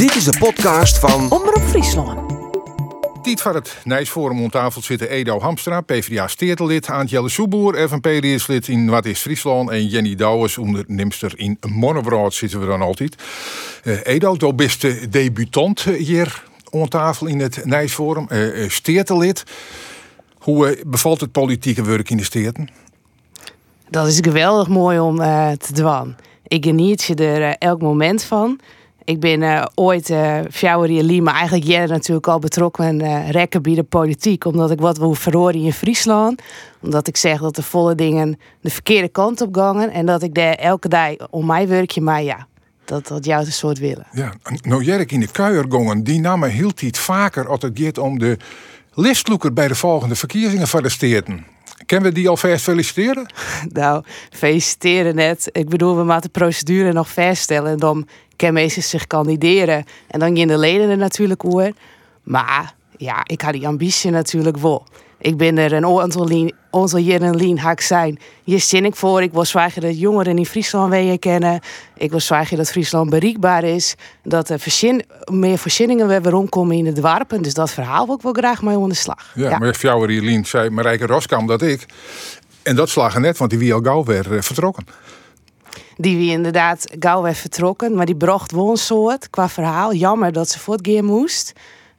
Dit is de podcast van Omroep Friesland. Tijd van het Nijsforum om tafel zitten Edo Hamstra, PvdA steertelid, Aantjelle Soeboer, FNP-lid in Wat is Friesland en Jenny Douwers, ondernemster in Monnebrand zitten we dan altijd. Eh, Edo, du bent de debutant hier om tafel in het Nijsforum, uh, steertelid. Hoe eh, bevalt het politieke werk in de steerten? Dat is geweldig mooi om eh, te doen. Ik geniet je er eh, elk moment van. Ik ben eh, ooit uh, Fjouwer maar eigenlijk jij natuurlijk al betrokken uh, rekken bij de politiek. Omdat ik wat wil verhoren in Friesland. Omdat ik zeg dat de volle dingen de verkeerde kant op gangen. En dat ik daar elke dag om mij werkje, maar ja, dat dat jou een soort willen. Ja, nou Jerk in de kuier gongen, die namen heel tijd vaker als het gaat om de listloeker bij de volgende verkiezingen van de steden. Kunnen we die alvast feliciteren? Nou, feliciteren net. Ik bedoel, we moeten de procedure nog vaststellen. En dan kan mensen zich kandideren. En dan gaan de leden er natuurlijk over. Maar ja, ik had die ambitie natuurlijk wel. Ik ben er een aantal, jaren lien haak zijn. Hier zin ik voor. Ik wil zwagen dat jongeren in Friesland weer kennen. Ik wil zwagen dat Friesland bereikbaar is. Dat er verzin, meer voorzieningen weer rondkomen in het dorpen. Dus dat verhaal wil ik wel graag mee aan de slag. Ja, ja. maar jouw Lien zei Marijke Roskam dat ik. En dat slagen net, want die wie al gauw weer uh, vertrokken. Die wie inderdaad gauw weer vertrokken. Maar die bracht wel een soort qua verhaal. Jammer dat ze voortgaan moest.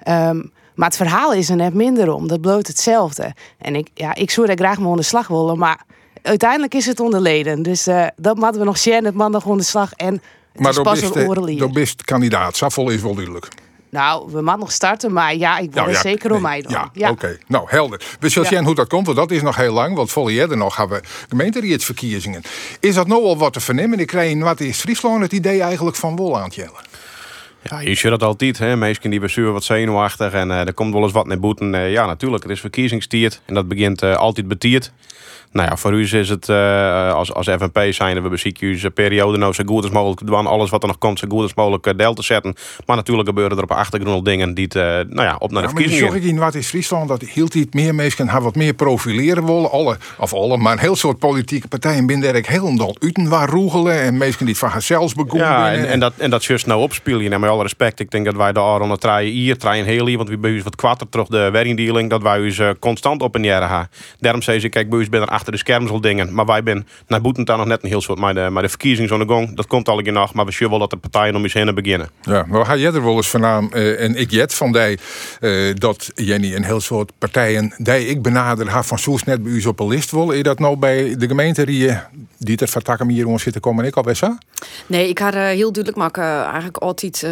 Um, maar het verhaal is er net minder om. Dat bloot hetzelfde. En ik, ja, ik zou daar graag mee de slag willen. Maar uiteindelijk is het onderleden. Dus uh, dat moeten we nog zien. Het man nog aan de slag. En het maar is pas een oorlog. Maar best kandidaat. Safol is wel duidelijk. Nou, we moeten nog starten, maar ja, ik wil nou, ja, zeker om mij doen. Ja, ja. oké. Okay. Nou, helder. We zullen zien hoe dat komt, want dat is nog heel lang. Want volle jaar nog hebben we gemeenteraadsverkiezingen. Is dat nou al wat te vernemen? Ik krijg in wat is Friesland het idee eigenlijk van wol aan het jellen? Ja, je ziet dat altijd. Hè? Mensen die besturen wat zenuwachtig en uh, er komt wel eens wat naar boeten. Uh, ja, natuurlijk, het is verkiezingstiert en dat begint uh, altijd betiert. Nou ja, voor u is het als, als FNP zijn we bezieken u periode nou zo goed als mogelijk doen. Alles wat er nog komt zo goed als mogelijk deel te zetten. Maar natuurlijk gebeuren er op achtergrond dingen die het, nou ja, op naar de ja, verkiezingen. Maar in wat is Friesland dat hield iets meer mensen gaan wat meer profileren willen. Alle, of alle, maar een heel soort politieke partijen binnen ik helemaal uten waar roegelen en mensen die van zichzelf begonnen. Ja, en, en, dat, en dat just nou opspelen. En met alle respect, ik denk dat wij daar onder draaien hier, draaien heel hier, want we bij wat kwatter terug de werkdealing, dat wij ons constant op en neer gaan. Daarom zei ze, kijk, bij ons ben er achter de schermen zal dingen, maar wij ben naar boeten dan nog net een heel soort, maar de, maar de verkiezing zo'n gang, dat komt al een nog, maar we zien wel dat de partijen om eens heen beginnen. Ja, maar ga jij er wel eens vandaan, uh, en ik jet van die, uh, dat Jenny een heel soort partijen, die ik benader, haar van Soes net bij u op een list wil, is dat nou bij de gemeente die, die er van takken hier zitten komen, ik al best aan? Nee, ik had heel duidelijk maken, eigenlijk altijd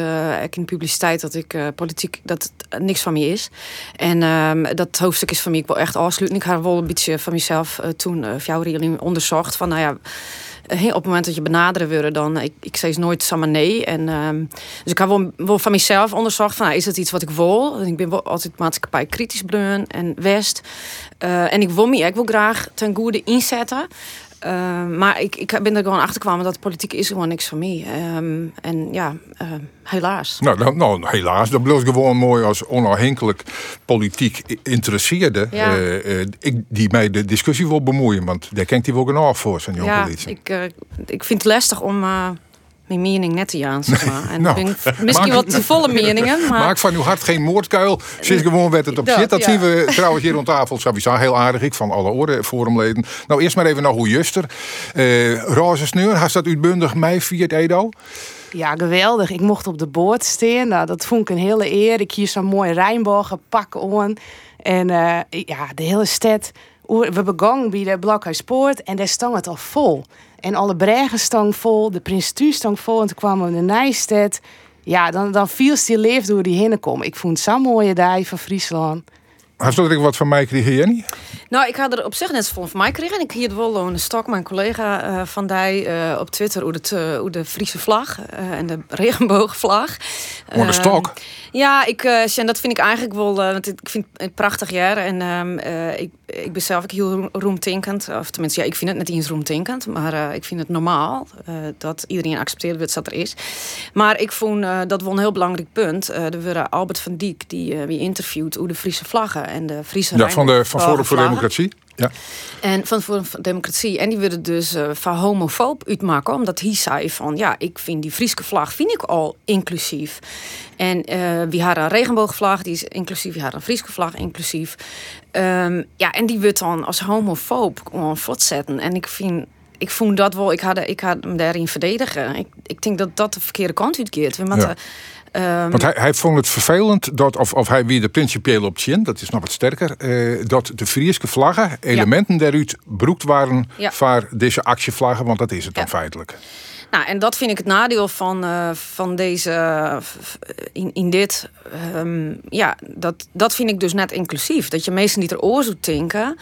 ik in de publiciteit dat ik uh, politiek dat het niks van me is. En um, dat hoofdstuk is van mij ik wel echt afsluiten. Ik had wel een beetje van mezelf uh, toen uh, jou onderzocht van nou ja op het moment dat je benaderen willen, dan ik, ik zei nooit samen nee. En, um, dus ik heb wel, wel van mezelf onderzocht van, nou, is dat iets wat ik wil? Ik ben altijd maatschappij kritisch bleun en west. En ik wil me, ik wil graag ten goede inzetten. Uh, maar ik, ik ben er gewoon achter gekomen dat politiek is gewoon niks van mij. Um, en ja, uh, helaas. Nou, nou, nou, helaas. Dat blijft gewoon mooi als onafhankelijk politiek interesseerde. Ja. Uh, ik, die mij de discussie wil bemoeien. Want daar kent hij wel genoeg voor, zijn Ja, ik, ik vind het lastig om mijn mening net te aan, zeg maar. En nou, misschien wat te volle meningen. Maar... Maak van uw hart geen moordkuil. Sinds gewoon werd het op zit. Dat ja. zien we trouwens hier rond tafel. Sowieso heel aardig. Ik van alle orde forumleden. Nou, eerst maar even naar hoe juster. Uh, Roze Sneur, had dat uitbundig mei viert Edo? Ja, geweldig. Ik mocht op de boord staan. Nou, dat vond ik een hele eer. Ik hier zo'n mooi Rijnbogen pak aan. En uh, ja, de hele stad. We begonnen bij de Blokhuispoort en daar stond het al vol. En alle bregen stond vol, de Prins Tu stond vol. En toen kwamen we in de Nijstad. Ja, dan, dan viel die leef door die heen kom. Ik vond het zo'n mooie dag van Friesland. Had je wat van mij kregen, Jenny? Nou, ik had er op zich net van van mij kregen. En ik hier wel een stok, mijn collega uh, van die uh, op Twitter, hoe, het, uh, hoe de Friese vlag en de regenboogvlag. Hoe de stok? Ja, ik, en dat vind ik eigenlijk wel, want ik vind het een prachtig jaar. En ehm, ik, ik ben zelf ook heel roemtinkend. Of tenminste, ja, ik vind het niet eens roemtinkend. Maar ik vind het normaal dat iedereen accepteert wat dat er is. Maar ik vond dat wel een heel belangrijk punt. er waren Albert van Diek, die wie interviewt hoe de Friese vlaggen. En de Friese Ja, van, de, van Forum voor. Democratie. Ja. En van Forum voor Democratie. En die willen dus eh, van homofoob uitmaken. Omdat hij zei van ja, ik vind die Friese vlag vind ik al inclusief. En eh wie had een regenboogvlag, die is inclusief. Wie had een Friese vlag, inclusief. Ehm, ja, en die wordt dan als homofoob gewoon voortzetten. En ik vind. Ik vond dat wel, ik had, ik had hem daarin verdedigen. Ik, ik denk dat dat de verkeerde kant uitkeert. We moeten, ehm, Want hij, hij vond het vervelend dat, of, of hij weer de principiële optie, dat is nog wat sterker, eh, dat de Friese vlaggen, elementen daaruit broekt waren Ja. voor deze actievlaggen, want dat is het dan Ja. feitelijk. Nou, en dat vind ik het nadeel van, eh, van deze. eh, in, in dit. ehm, ja, dat, dat vind ik dus net inclusief. Dat je mensen die er oor denken.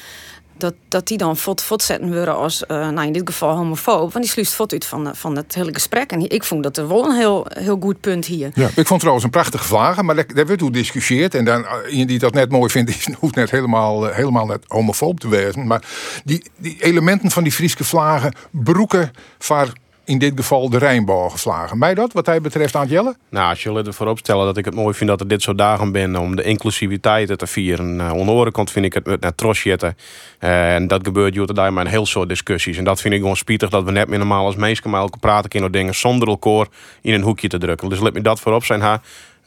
Dat, dat die dan fot, fot zetten worden als, eh, nou in dit geval homofoob. Want die sluist fot uit van, de- van het hele gesprek. En ik vond dat er wel een heel, heel goed punt hier. Ja, ik vond het trouwens een prachtige vlaggen, maar daar, werd hoe discussieerd. En dan, eh, iemand die dat net mooi vindt, die hoeft net helemaal, eh, helemaal net homofoob te wezen. Maar die, die elementen van die Friese vlaggen broeken voor in dit geval de Rijnbogen Mij dat, wat hij betreft, aan Jelle? Nou, als jullie ervoor opstellen dat ik het mooi vind dat er dit soort dagen ben om de inclusiviteit te vieren. Uh, andere kant vind ik het net trots. Uh, en dat gebeurt hier daar maar een heel soort discussies. En dat vind ik gewoon spietig dat we net meer normaal als mensen met elkaar praten kunnen dingen zonder elkaar in een hoekje te drukken. Dus let me dat voorop zijn. Ha.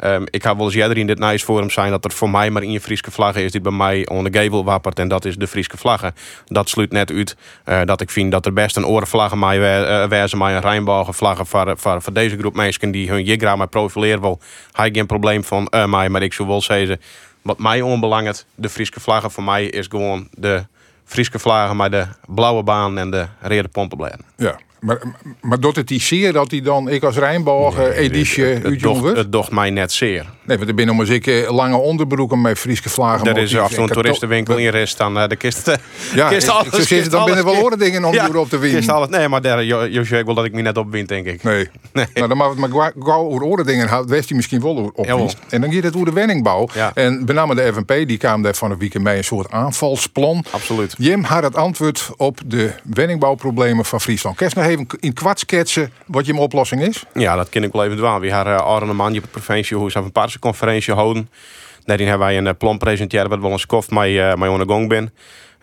Um, ik ga wel eens eerder in dit nice forum zijn dat er voor mij maar één Friese vlaggen is die bij mij onder de gevel wappert. En dat is de Friese vlaggen. Dat sluit net uit uh, dat ik vind dat er best een orenvlaggen mij uh, een Rijnbogen vlaggen voor, voor, voor deze groep mensen die hun jigra maar profileren wil. Heb ik geen probleem van uh, mij, maar ik zou wel zeggen, wat mij onbelangrijk, de Friese vlaggen voor mij is gewoon de Friese vlaggen met de blauwe baan en de rode pompenbladen. Ja. Maar, maar doet het die zeer dat hij dan, ik als Rijnboog, nee, editie het, het, docht, het docht mij net zeer. Nee, want er binnen om ik lange onderbroeken met Friese vlaggen. Er is af en toe een toeristenwinkel in rest dan uh, de kist. Uh, ja, kist alles, kist dan binnen wel oren dingen om ja, op te winnen. Kist alles, nee, maar daar, Josje, ik wil dat ik me net opwint, denk ik. Nee. nee. Nou, dan mag het maar gauw over oren dingen houdt, wist hij misschien wel op. En dan gaat het over de wenningbouw. Ja. En met name de FNP, die kwam daar van een weekend mee een soort aanvalsplan. Absoluut. Jim had het antwoord op de wenningbouwproblemen van Friesland. Kerst nog even in kwart schetsen wat je oplossing is? Ja, dat ken ik wel even doen. We hadden uh, Arne Manje op het provinciehuis een paarse houden. Daarin hebben wij een uh, plan presenteren wat wel een skoft mee, uh, mee aan gang ben.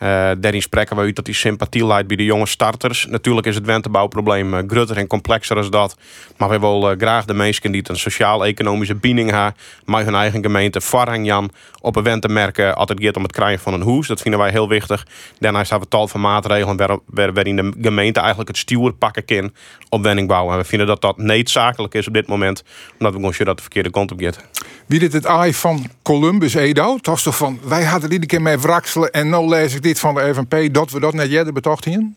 Uh, daarin spreken we uit dat die sympathie leidt bij de jonge starters. Natuurlijk is het wentebouwprobleem uh, groter en complexer als dat. Maar we willen uh, graag de mensen die een sociaal-economische binding hebben... met hun eigen gemeente, varhang Jan, op een wente merken... het gaat om het krijgen van een huis. Dat vinden wij heel wichtig. Daarnaast hebben we tal van maatregelen... waar, waar, waarin de gemeente eigenlijk het stuur pakken kan op wenningbouw. En we vinden dat dat noodzakelijk is op dit moment... omdat we gewoon dat de verkeerde kant op gaat. Wie dit het aai van Columbus Edo? Het was toch van, wij hadden iedere keer mee wrakselen... en nou lees ik dit van de FNP, dat we dat net jette betocht hier?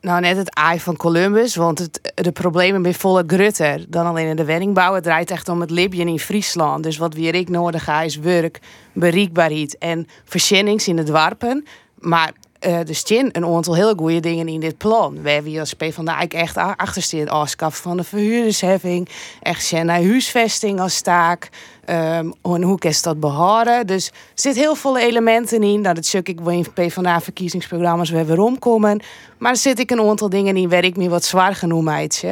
Nou, net het aai van Columbus, want het, de problemen zijn volle grutter dan alleen in de wenningbouw. Het draait echt om het libjen in Friesland. Dus wat weer ik nodig ga is werk, bereikbaarheid en verzendings in het warpen. Maar uh, er staan een aantal heel goede dingen in dit plan. We hebben hier als PvdA echt achter staan. Afschaffen van de verhuurdersheffing. Echt zijn naar huisvesting als taak. En hoe kan dat behouden? Dus er zitten heel veel elementen in. Nou, dat stuk ik wel in PvdA-verkiezingsprogramma's weer weer omkomen. Maar er zit ik een aantal dingen in waar ik me wat zwaar genoemd.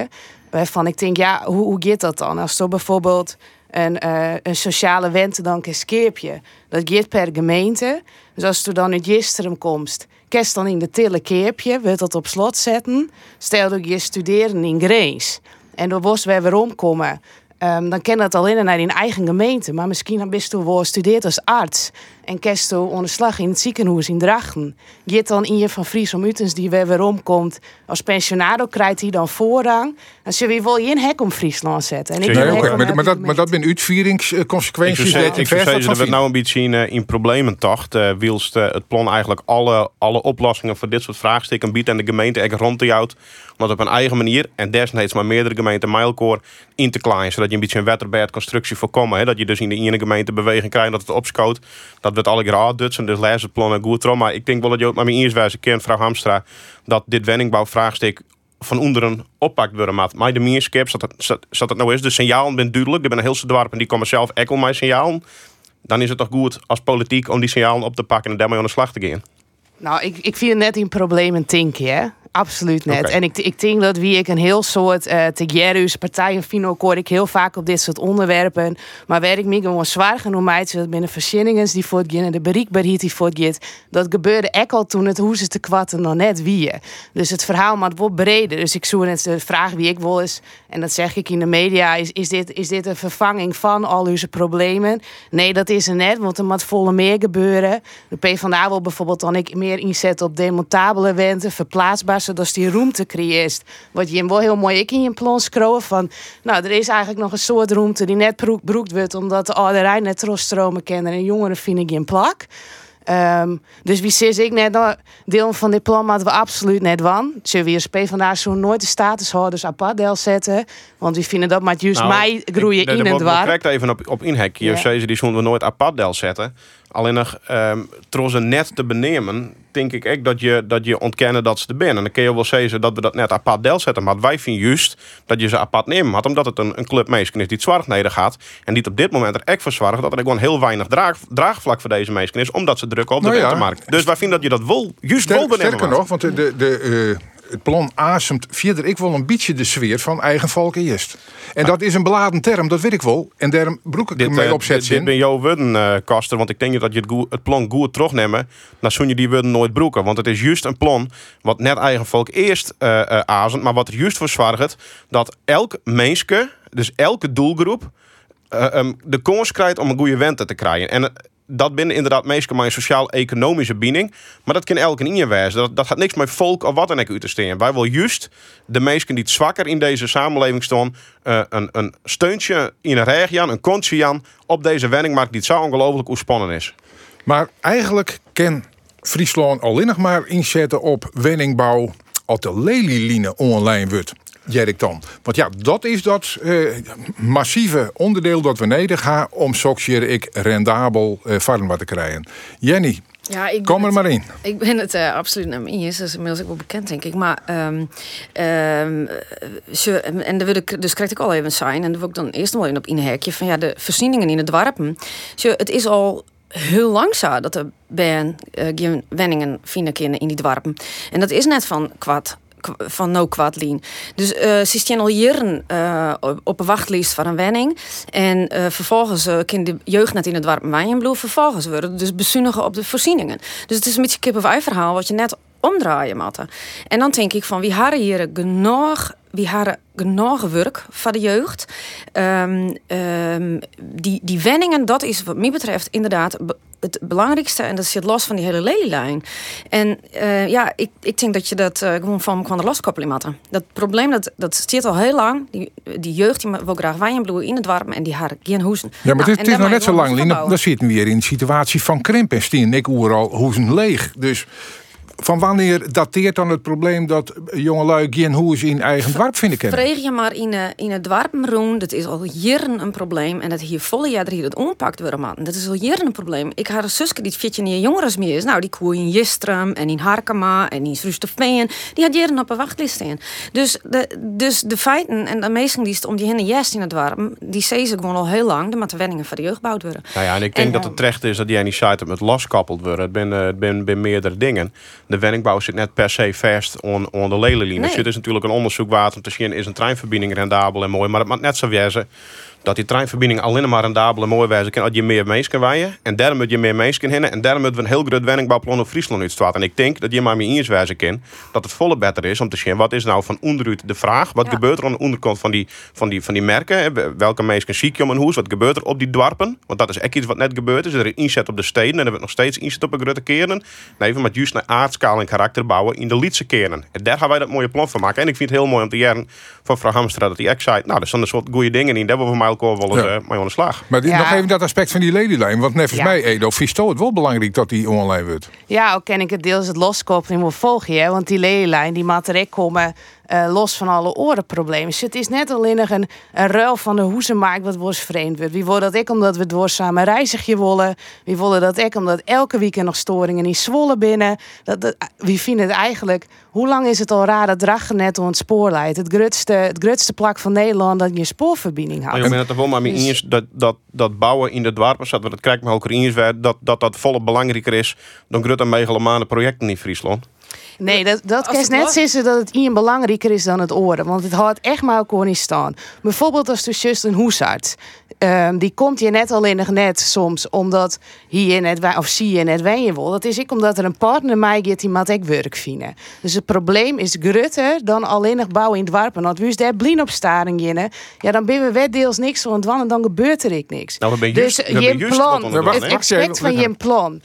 Waarvan ik denk, ja, hoe, hoe dat dan? Als er bijvoorbeeld een, uh, een sociale wente dan een skeepje. Dat gaat per gemeente. Dus als er dan uit Jisterum komt, kerst dan in de tille keepje, wil dat op slot zetten. Stel dat je studeren in Greens. En dan was weer weer omkomen. Um, dan ken dat alleen naar in eigen gemeente. Maar misschien dan bist u wel studeert als arts. En kerst u onder slag in het ziekenhuis in Drachten. Git dan in je van Fries om Utens die weer weer omkomt. Als pensionado krijgt hij dan voorrang. Dan zul je wel je een hek om Friesland zetten. En ik nee, okay. maar, maar, dat, maar dat zijn uitvieringsconsequenties. Ik, ik dat we nou een beetje in, uh, in problemen tocht. Uh, wilst uh, het plan eigenlijk alle, alle oplossingen voor dit soort vraagstukken biedt. En de gemeente echt rond te houdt. Om dat op een eigen manier. En desnoods maar meerdere gemeenten mijlkoor in te kleinen. Zodat je een beetje een wetterbed constructie voorkomen. Hè? Dat je dus in de ene gemeente beweging krijgt dat het opscoot. Dat we het alle graag dutsen. Dus lees het plan goed. Maar ik denk wel dat je ook maar mijn eerst wijze kent, mevrouw Hamstra. Dat dit wenningbouwvraagstuk van onderen oppakt worden. Maar mij de meerskip, zat het, zat, zat het nou is. De signalen ben duidelijk. Er zijn een heel dorpen die komen zelf ekkel mijn signalen. Dan is het toch goed als politiek om die signalen op te pakken en daarmee aan de slag te gaan. Nou, ik, ik vind net in problemen tinken, hè. Absoluut net. En ik, ik denk dat wie ik een heel soort uh, Tegerus, partijen, Fino, hoor ik heel vaak op dit soort onderwerpen. Maar waar ik me gewoon zwaar genoeg uit, dat binnen verzinningen die voortgaan en de bereikbaarheid die voortgaat, dat gebeurde ook al toen het hoe ze te kwatten nog net wie. Dus het verhaal moet wat breder. Dus ik zoek net de vraag wie ik wil is, en dat zeg ik in de media, is, is, dit, is dit een vervanging van al onze problemen? Nee, dat is er net, want er moet volle meer gebeuren. De PvdA wil bijvoorbeeld dan ik meer inzetten op demontabele wenten, verplaatsbaar, zodat die ruimte creëert. Wat je wel heel mooi ik in je plan scrollen van, nou, er is eigenlijk nog een soort ruimte die net broek, broekt wordt, omdat de ouderij net terugstromen kennen en jongeren vinden geen plak. Um, dus wie zit ik net nou, deel van dit plan hadden we absoluut net wan. Zullen we als PvdA zo nooit de statushouders apart deel zetten? Want we vinden dat maar juist Nou, mij groeien ik- in het waar. correct even op, op inhekje. Ja. Of ze die zullen we nooit apart deel zetten. Alleen nog, um, trots net te benemen, denk ik echt dat je, dat je ontkennen dat ze er binnen. En dan kun je wel zeggen dat we dat net apart deel zetten. Maar wij vinden juist dat je ze apart nemen had. Omdat het een, een club is die het zwaar neder gaat. En die op dit moment er echt voor zorgt dat er gewoon heel weinig draag, draagvlak voor deze mensen is. Omdat ze drukken op de Nou ja. Dus wij vinden dat je dat wel, juist wel benemen sterker nog, want de, de, de, eh, het plan asemt verder ik wel een beetje de sfeer van eigen volk eerst. En dat is een beladen term, dat weet ik wel. En daarom broek ik Dit, ermee eh, opzet dit, dit ben jouw woorden, Kaster. Want ik denk dat je het, plan goed terugnemen. Dan zul je die woorden nooit broeken. Want het is juist een plan wat net eigen volk eerst azemt. Maar wat er juist voor zorgt dat elk mensje, dus elke doelgroep, eh, em, de kans krijgt om een goede wente te krijgen. En dat binnen inderdaad meestal een sociaal-economische binding. Maar dat kan elke in je wijzen. Dat, dat gaat niks met volk of wat dan ook uit te steken. Wij willen juist de mensen die het zwakker in deze samenleving staan... eh, een, een steuntje in een regio, een kontje op deze wenningmarkt die het zo ongelooflijk ontspannen is. Maar eigenlijk kan Friesland alleen nog maar inzetten op wenningbouw als de lelieline online wordt. Jerik dan. Want ja, dat is dat eh, massieve onderdeel dat we nodig gaan om sokje ik rendabel farm wat te krijgen. Jenny, Ja, ik kom er het- maar in. Ik ben het eh, absoluut naar me eens. Dat is inmiddels ook wel bekend, denk ik. Maar, ehm ehm, ze, en daar wil ik, dus krijg ik al even zijn. En daar wil ik dan eerst nog wel even op inhekje. Van ja, de voorzieningen in het dorpen. Ze, het is al heel lang zo dat er ben eh, geen wenningen vinden kunnen in die dorpen. En dat is net van kwad van no lien. Dus eh ze al eh, op- een wachtlijst voor een wenning. En eh, vervolgens uh, de jeugd net in het dorp Wijnbloe. Vervolgens worden dus bezuinigen op de voorzieningen. Dus het is een beetje kip of ei verhaal wat je net omdraaien moet. En dan denk ik van wie hadden hier genoeg wie hadden genoeg werk voor de jeugd. Ehm, ehm, die, die wenningen, dat is wat mij betreft inderdaad het belangrijkste. En dat zit los van die hele lelielijn. En eh, ja, ik, ik denk dat je dat eh, gewoon van kan de loskoppelen moeten. Dat probleem, dat, dat zit al heel lang. Die, die jeugd die wil graag wijnbloeien in het warm en die hadden geen hoezen. Ja, maar Nou, het, is daar nog net zo lang, Lien. Dan zitten we weer in een situatie van krimp. En Stien ik overal hoezen leeg. Dus van wanneer dateert dan het probleem dat jongelui geen hoes in eigen dorp vinden kennen? Vreeg je maar in, eh, in het dorpenroen, dat is al jaren een probleem. En dat hier volle jaar hier het ompakt worden, man. Dat is al jaren een probleem. Ik had een zusje die het fietje niet jongeres meer is. Nou, die koe in Jistrum en in Harkema en in Srusteveen. Die had jaren op een wachtlijst staan. Dus de, dus de feiten en de meesten die het om die henne jest in het warm, die zien ze gewoon al heel lang. De moeten wenningen voor de jeugd gebouwd worden. Nou ja, en ik denk En, dat eh, het terecht is dat jij niet site met loskoppeld wordt. Het zijn eh, het ben, ben meerdere dingen. De wenningbouw zit net per se vast on, on de lelielijn. Nee. Dus dit is natuurlijk een onderzoek waard om te zien... is een treinverbinding rendabel en mooi. Maar het moet net zo wezen dat die treinverbinding alleen maar rendabel en mooi wezen kan... als je meer mensen kan wijden. En daarom moet je meer mensen kan hinnen. En daarom moeten we een heel groot wenningbouwplan op Friesland uitstaat. En ik denk dat je maar meer eens wijzen kan... dat het volle beter is om te zien... wat is nou van onderuit de vraag? Wat Ja. gebeurt er aan de onderkant van die, van die, van die merken? Welke mensen ziek je om een hoes? Wat gebeurt er op die dorpen? Want dat is echt iets wat net gebeurd is. Er is inzet op de steden en er wordt nog steeds inzet op een grote keren. Nee, even met juist naar aardschaal en karakter bouwen in de Lietse keren. En daar gaan wij dat mooie plan van maken. En ik vind het heel mooi om te jaren van mevrouw Hamstra dat hij echt zei... nou, er zijn een soort goede dingen in. Daar hebben we voor mij wel eens Ja. eh, mee aan de slag. Maar dit- Ja. nog even dat aspect van die lelielijn. Want net volgens Ja. mij, Edo, Visto het wel belangrijk dat die online wordt. Ja, ook ken ik het deels het loskoppeling wil volgen. Hè? Want die lelijn die moet direct komen eh, los van alle orenproblemen. Dus het is net alleen nog een, een ruil van de hoezenmarkt wat wordt vreemd wordt. Wie wil dat ik omdat we door samen reizigje willen. Wie willen dat ik omdat elke weekend nog storingen in Zwolle binnen. Dat, dat, wie vinden het eigenlijk... Hoe lang is het al raar dat Drachten net door het spoor leidt? Het grootste, het grootste plak van Nederland dat je spoorverbinding had. je bent het er wel maar mee Dus- eens dat, dat, dat bouwen in de dwarpen, we dat met elkaar eens werd, dat, dat dat volle belangrijker is dan grote megalomane projecten in Friesland. Nee, dat, dat kan net zeggen dat het in belangrijker is dan het oren. Want het houdt echt maar elkaar niet staan. Bijvoorbeeld als dus juist een hoesarts. Ehm, die komt hier net alleen nog net soms omdat hier net of zie je net wen wil. Dat is ik omdat er een partner mij gaat die maat ik werk vinden. Dus het probleem is grutter dan alleen nog bouwen in het warpen. Want wie is daar blien op staren jinnen, ja dan ben we wetdeels niks van het en dan gebeurt er ik niks. Nou, we ben dus juist- we ben je juist plan, de het expect van je plan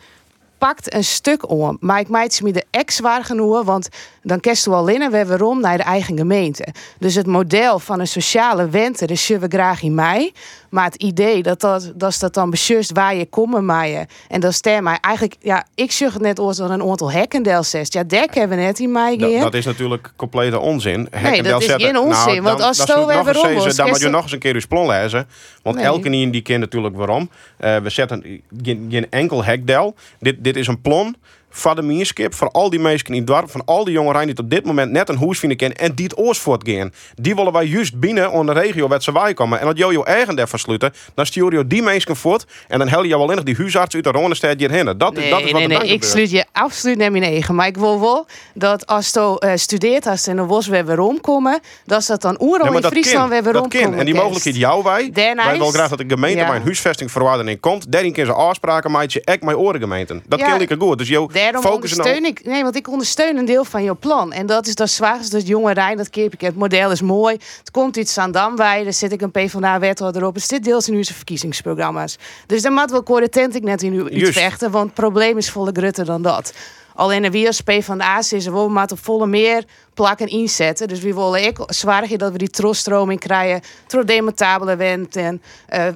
pakt een stuk om. Maar ik meid ze me de ex zwaar genoeg, want dan kerst u al in weer waarom naar de eigen gemeente. Dus het model van een sociale wente, dat zullen we graag in mij. Maar het idee dat dat, dat, is dat dan beslist waar je komen maaien. En dat stem mij eigenlijk, ja, ik zeg het net als dan een aantal hekkendeel zegt. Ja, daar hebben we net in mij Dat, dat is natuurlijk complete onzin. Nee, dat is geen onzin, want als dan, weer waarom was, dan moet je nog eens een keer uw plan lezen. Want Nee. elke nien die kent natuurlijk waarom. Eh, we zetten geen, geen enkel hekdel. Dit, dit is een plan van de meerskip, voor al die mensen in het dorp, van al die jongeren die op dit moment net een huis vinden kennen en die het Oosvoort gaan. Die willen wij juist binnen in de regio waar ze wij komen. En dat jou je eigen daar versluiten, dan stuur je die mensen voort en dan hel je alleen nog die huisarts uit de Ronestad hierheen. Dat, dat is Nee, wat nee, nee, ik sluit je absoluut naar mijn eigen. Maar ik wil wel dat als je uh, studeert, als je in de bos weer weer omkomen, dat ze dat dan oeral in Friesland weer weer Dat omkomen. En die mogelijkheid jou wij. Wij willen is- graag dat de gemeente Ja. mijn huisvestingverordening komt. Daarin kunnen ze afspraken maken, ek mijn orengemeenten. Dat Ja. ik goed. Dus jou Daarom focussen ondersteun ik, nee, want ik ondersteun een deel van jouw plan. En dat is dat zwaarste, dat jonge Rijn, dat keer ik. Het model is mooi. Het komt uit Zandamwij, daar zit ik een PvdA-wethouder op. Het zit deels in uw verkiezingsprogramma's. Dus daar moet wel coherent ik net in uw iets vechten, want het probleem is volle grutter dan dat. Alleen de wie als PvdA is, we moeten op volle meer plakken inzetten. Dus we willen ik zwaar dat we die troststroming krijgen, trodemontabele wend en eh,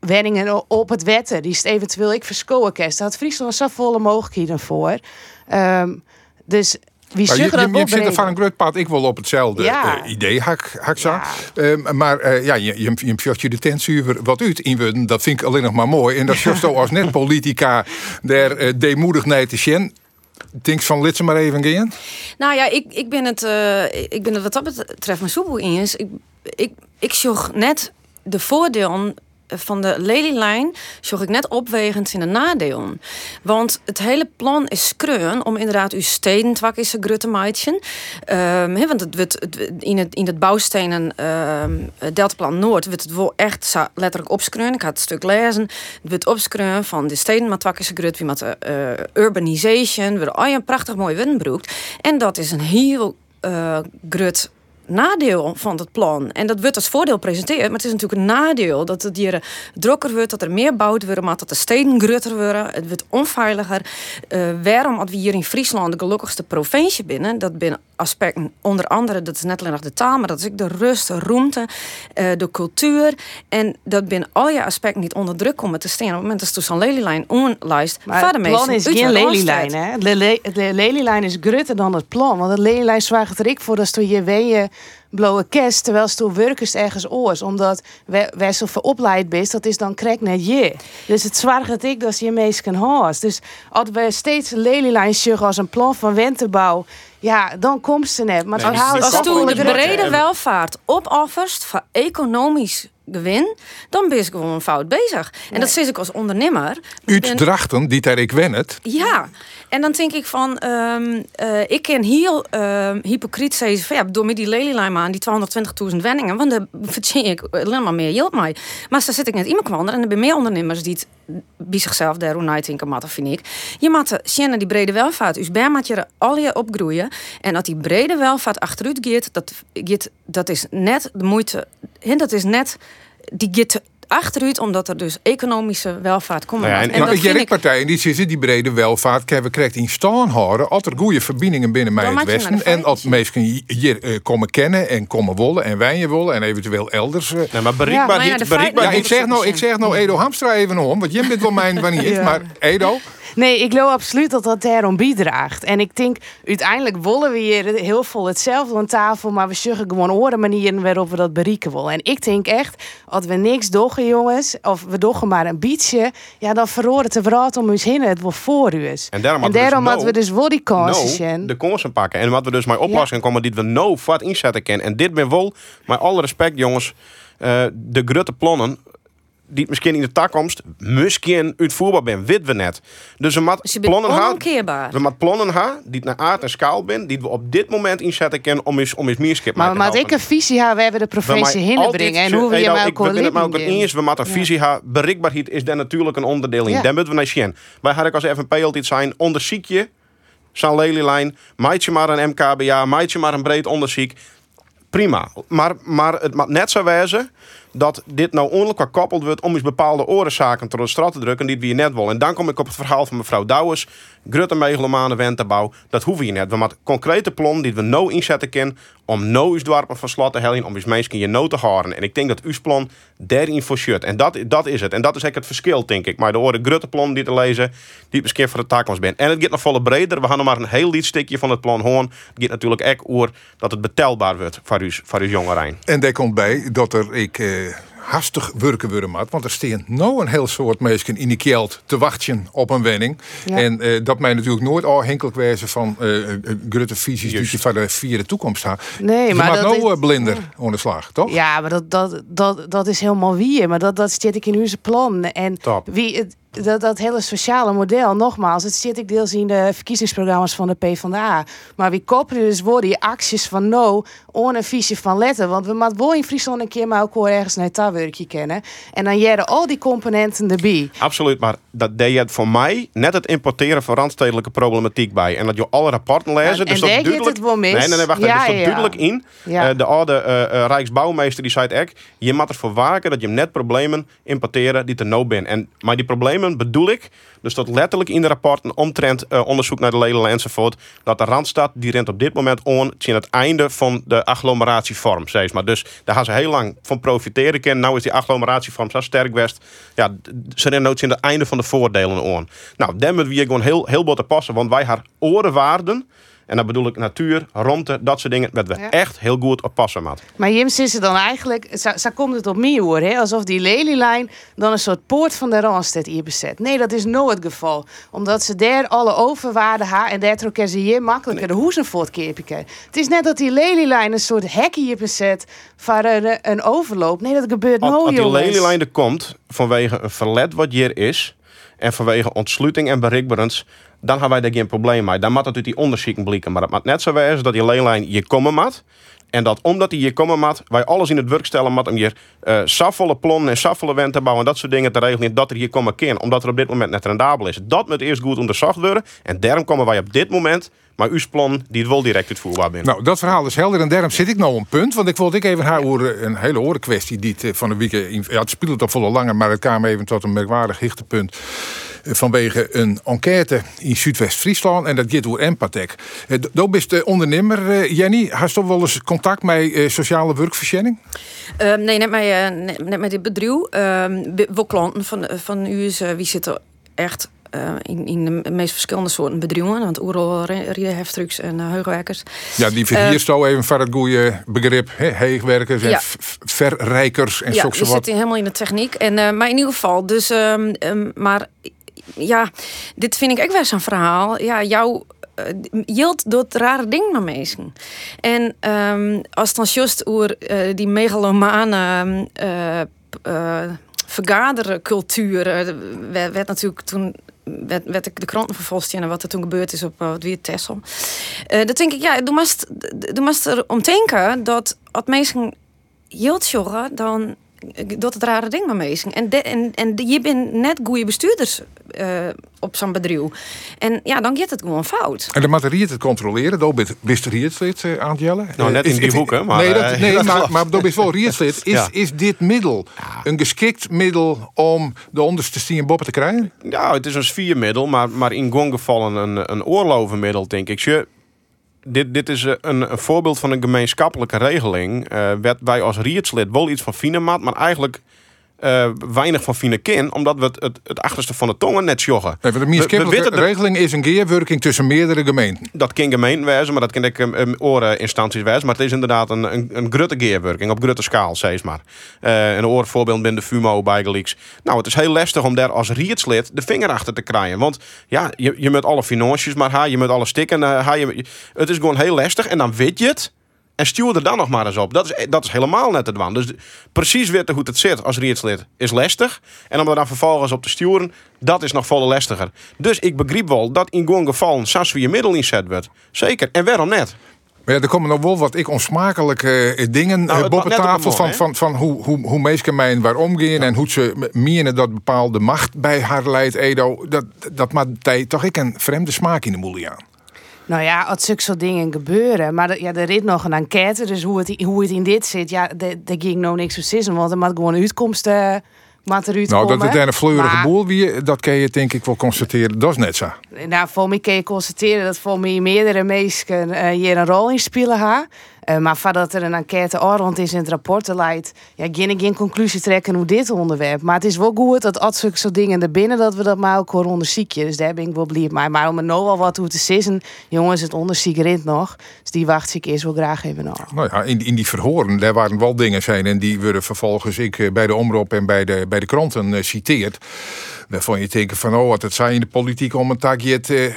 wenningen op het wetten. Die is het eventueel ik verscholen kerst. Daar had Friesland zo volle mogelijkheden voor. Ehm, dus wie Maar je, je, je zit er van een groot pad. Ik wil op hetzelfde Ja. eh, idee, hak, hak zo. Ja. Ehm, maar eh, ja, je, je, je de tensuur wat uit inwuden. Dat vind ik alleen nog maar mooi. En dat is zo als net politica der uh, deemoedig nee te zien. Denk van, lid ze maar even gaan. Nou ja, ik, ik, ben het, eh, ik ben het wat dat betreft mijn soepel in is. Ik, ik, ik zocht net de voordelen van de lelielijn zocht ik net opwegend in de nadelen. Want het hele plan is skreun om inderdaad uw steden twak is een grutte. Um, he, want het, in, het, in bouwstenen um, Deltaplan Noord wordt het wel echt letterlijk opskreun. Ik had het stuk lezen. Het wordt opskreun van de steden maar twak is grut wie met uh, urbanization. We al een prachtig mooi windbroek. En dat is een heel uh, grut nadeel van het plan. En dat wordt als voordeel gepresenteerd, maar het is natuurlijk een nadeel dat het hier drukker wordt, dat er meer bouwd wordt, maar dat de steden grutter worden. Het wordt onveiliger. Uh, waarom, als we hier in Friesland de gelukkigste provincie binnen, dat binnen aspecten, onder andere, dat is net alleen nog de taal, maar dat is ook de rust, de ruimte, uh, de cultuur. En dat binnen al je aspecten niet onder druk komen te staan. Op het moment dat zo'n lelielijn onlijst, maar het plan is geen lelielijn, hè? De, le de is grutter dan het plan. Want het lelielijn zwaagt er ik voor dat je je blauwe kerst, terwijl je werkers ergens oors. Omdat wij, zo veropleid bent, dat is dan krek net je. Dus het zwaar dat ik dat je meest kan haast. Dus als we steeds lelielijn als een plan van wentebouw, ja, dan komt ze net. Maar Nee, als toen de brede welvaart opoffert voor economisch gewin, dan ben je gewoon fout bezig. En dat zie ik als ondernemer. Ik Uitdrachten, die daar ik wen het. ja, en dan denk ik van, ehm, eh, ik ken heel ehm, hypocriet zeggen van ja, door met die lelielijn aan, die 220.000 wenningen, want daar verdien ik alleen maar meer geld mee. Maar zo zit ik net in mijn kwanden en er zijn meer ondernemers die het bij zichzelf daar hoe moeten, vind ik. Je moet zien die brede welvaart, dus bij moet je al je opgroeien. En dat die brede welvaart achteruit gaat, dat, gaat, dat is net de moeite, en dat is net, die gaat achteruit omdat er dus economische welvaart komt. Nou ja, en- en dat ik vind ken ik partijen die zitten die brede welvaart hebben krijgt in staan houden. Altijd goede verbindingen binnen mij het Westen. En als mensen hier eh, komen kennen en komen wollen en wijnen willen en eventueel elders. eh. Nee, maar bereikbaar maar ja, bereikbaar Ja, feiten- ik zeg nou, ik zeg nou Edo Hamstra even om, want je bent wel mijn wanneer Ja. maar Edo. Nee, ik geloof absoluut dat dat daarom bijdraagt. En ik denk, uiteindelijk willen we hier heel veel hetzelfde aan tafel, maar we zeggen gewoon oren manieren waarop we dat bereiken willen. En ik denk echt, als we niks doggen, jongens, of we doggen maar een beetje, ja, dan verloren het de verhaal om ons heen het wel voor u is. En daarom en daarom dus we dus wel die kansen zien. de kansen pakken. En wat we dus met oplossingen komen die we nou vat inzetten kennen. En dit ben wel, met alle respect jongens, eh, de grote plannen. Die misschien in de toekomst misschien uitvoerbaar zijn, weten we net. Dus we Dus moeten je bent plannen gaan. onomkeerbaar. We moeten plannen gaan die naar aard en schaal zijn, die we op dit moment inzetten kunnen om eens om eens meer skip Maar we moeten ik een visie hebben, we hebben de provincie hinnenbrengen. En hoe we je maar maar Ik ben het maar ook eens, we moeten een visie hebben. Bereikbaarheid is daar natuurlijk een onderdeel in. Ja. Daar moeten we naar zien. Wij hadden als FNP altijd zijn, onderziek je, zo'n lelielijn, maak je maar een MKBA, maak je maar een breed onderziek. Prima. Maar, maar het moet net zo wezen dat dit nou onlijk gekoppeld wordt om eens bepaalde orenzaken door de straat te drukken die we hier net willen. En dan kom ik op het verhaal van mevrouw Douwers. Grutte megalomane wentenbouw. Dat hoeven we net. We moeten concrete plan die we nou inzetten kunnen om nou eens dorpen van slot te hellen om eens mensen je nou te houden. En ik denk dat uw plan daarin voorzet. En dat, dat is het. En dat is eigenlijk het verschil, denk ik. Maar de oren Grutte plan die te lezen, die misschien voor de takels ben. En het gaat nog volle breder. We gaan nog maar een heel liet stukje van het plan horen. Het gaat natuurlijk ook over dat het betelbaar wordt voor uw, voor uw jongeren. En daar komt bij dat er ik eh, hastig werken worden moet. Want er staan nou een heel soort mensen in die kjeld te wachten op een wenning. Ja. En eh, dat mij natuurlijk nooit afhankelijk wezen van eh, eh, grote visies die je van de vierde toekomst hebt. Nee, je maar maakt dat nou is- eh, blinder aan de slag, toch? Ja, maar dat, dat, dat, dat is helemaal wie. Maar dat, dat zit ik in uw plan. En Top. wie, het, dat, dat hele sociale model, nogmaals, het zit ik deels in de verkiezingsprogramma's van de PvdA. Maar wie koppelen dus worden die acties van no, on een visie van letten. Want we moeten wel in Friesland een keer maar ook ergens naar tawerkje kennen. En dan jaren al die componenten erbij. Absoluut, maar dat deed je voor mij net het importeren van randstedelijke problematiek bij. En dat je alle rapporten lezen. En- dus en dat duidelijk, het wel mis. Nee, nee, nee, wacht. Ja, Er staat ja. duidelijk in. Ja. eh, de oude eh, eh, Rijksbouwmeester die zei het ook. Je moet ervoor waken dat je net problemen importeren die er nou zijn. En, maar die problemen bedoel ik. Dus dat letterlijk in de rapporten omtrent eh, onderzoek naar de leden enzovoort. Dat de Randstad die rent op dit moment on tegen het einde van de agglomeratievorm. Zeg maar. Dus daar gaan ze heel lang van profiteren kunnen. Nou is die agglomeratievorm zo sterk west. Ja, ze rennen nooit tegen het einde van de voordelen on. Nou, daar moeten we gewoon heel, heel wat te passen. Want wij haar orenwaarden. En dan bedoel ik natuur, romte, dat soort dingen. Met we Ja. echt heel goed op passen, maat. Maar Jims is er dan eigenlijk, zo, zo komt het op mij hoor, hè? alsof die lelielijn dan een soort poort van de Randstad hier bezet. Nee, dat is nooit het geval. Omdat ze daar alle overwaarden hebben en daar trokken ze hier makkelijker de hoezen voor het. Het is net dat die lelielijn een soort hekje hier bezet voor een, een overloop. Nee, dat gebeurt nooit, als die lelielijn er komt vanwege een verlet wat hier is en vanwege ontsluiting en bereikbaarheid, dan hebben wij daar geen probleem mee. Dan moet uit die onderzoeken blikken. Maar het moet net zo wezen dat die lelielijn hier komen moet. En dat omdat hij hier komen moet, wij alles in het werk stellen moet om hier eh safvolle plannen en safvolle wend te bouwen en dat soort dingen te regelen, dat er hier komen kan. Omdat er op dit moment net rendabel is. Dat moet eerst goed onderzocht worden. En daarom komen wij op dit moment maar uw plan die het wel direct uitvoerbaar bent. Nou, dat verhaal is helder en daarom zit ik nou een punt. Want ik wilde ik even haar over een hele oren kwestie die het, eh, van de week... Ja, het speelde toch volle langer, maar het kwam even tot een merkwaardig hichtepunt. Vanwege een enquête in Zuidwest-Friesland. En dat gaat door Empathek. Eh, d- Daar bent de ondernemer, eh, Jenny. Hast toch wel eens contact met eh, sociale werkverkenning? Ehm, nee, net met, eh, net, net met dit bedrijf. Ehm wel klanten van, van u wie zitten echt in, in de meest verschillende soorten bedrijven. Want Oerol, Riedenheftrucks en uh, Heugwerkers. Ja, die verhierst uh, even voor het goede begrip. Hè? Heegwerkers en Ja. verrijkers en ja, zo we wat. zitten helemaal in de techniek. En, maar in ieder geval, dus, ehm, ehm, maar ja, dit vind ik ook wel zo'n verhaal. Ja, jouw eh, Jilt doet rare dingen met mensen. En ehm, als dan juist over eh, die megalomane eh, eh, vergadercultuur eh, werd, natuurlijk toen werd, werd ik de kranten vervolgd en wat er toen gebeurd is op uh, wat weer Tessel. Uh, dat denk ik, ja, du moest er om denken dat als mensen Jilt joggen, dan dat het rare ding met mensen. En, de, en, en de, je bent net goede bestuurders uh, op zo'n bedrijf. En ja, dan gaat het gewoon fout. En de materie te controleren, bent de rietslid uh, aan het jellen. Nou, net in die hoeken. Maar, nee, dat, nee dat maar, maar daar bent wel rietslid. Is, Ja. is dit middel een geschikt middel om de onderste stien boppen te krijgen? Ja, het is een sfiermiddel, maar, maar in gong gevallen een, een oorlovenmiddel, denk ik. Je, dit, dit is een, een voorbeeld van een gemeenschappelijke regeling. Uh, werd wij als rietslid wel iets van Finemat, maar eigenlijk uh, weinig van fine kin, omdat we het, het, het achterste van de tongen net joggen. Nee, de regeling is een geerwerking tussen meerdere gemeenten. Dat kan gemeen wezen, maar dat kan ook um, oreninstanties wezen. Maar het is inderdaad een, een, een grutte geerwerking op grutte schaal, zeg maar. Uh, een oorvoorbeeld ben de FUMO bij Gelieks. Nou, het is heel lastig om daar als rietslid de vinger achter te krijgen. Want ja, je, je moet alle financiën maar ha, je moet alle stikken ha, je, het is gewoon heel lastig. En dan weet je het. En stuur er dan nog maar eens op. Dat is, dat is helemaal net het wan. Dus precies weten hoe het zit als rietslid is lastig. En om er dan vervolgens op te sturen, dat is nog volle lastiger. Dus ik begreep wel dat in gewoon geval Sas je middel inzet wordt. Zeker. En waarom net? Maar ja, er komen nog wel wat ik onsmakelijke eh, dingen Nou, eh, op tafel van, van, van hoe, hoe, hoe mensen mij en waar omgaan en hoe ze menen dat bepaalde macht bij haar leidt, Edo. Dat, dat maakt toch ik een vreemde smaak in de moelie aan. Nou ja, als zulke soort dingen gebeuren. Maar de- ja, er is nog een enquête, dus hoe het, hoe het in dit zit, ja, daar ging nou niks zitten, want er moet gewoon een uitkomst uh, eruit Nou, dat het een fleurige Maar- boel wie, dat kan je denk ik wel constateren. Dat is net zo. Nou, voor mij kun je constateren dat voor mij meerdere mensen eh, hier een rol in spelen gaan. Eh, maar voordat er een enquête rond is in het rapport leidt, ja, geen ik geen conclusie trekken hoe dit onderwerp. Maar het is wel goed dat als zulke soort dingen er binnen dat we dat maar ook gewoon onderzoeken. Dus daar ben ik wel blij mee. Maar om er nou al wat hoe te zeggen, jongens, het onderzoek rint nog. Dus die wacht ik eerst wel graag even nog. Nou ja, in, in die verhoren, daar waren wel dingen zijn en die worden vervolgens ik eh, bij de omroep en bij de, bij de kranten eh, citeerd. Waarvan je denkt van, oh, wat het zijn in de politiek om een eh,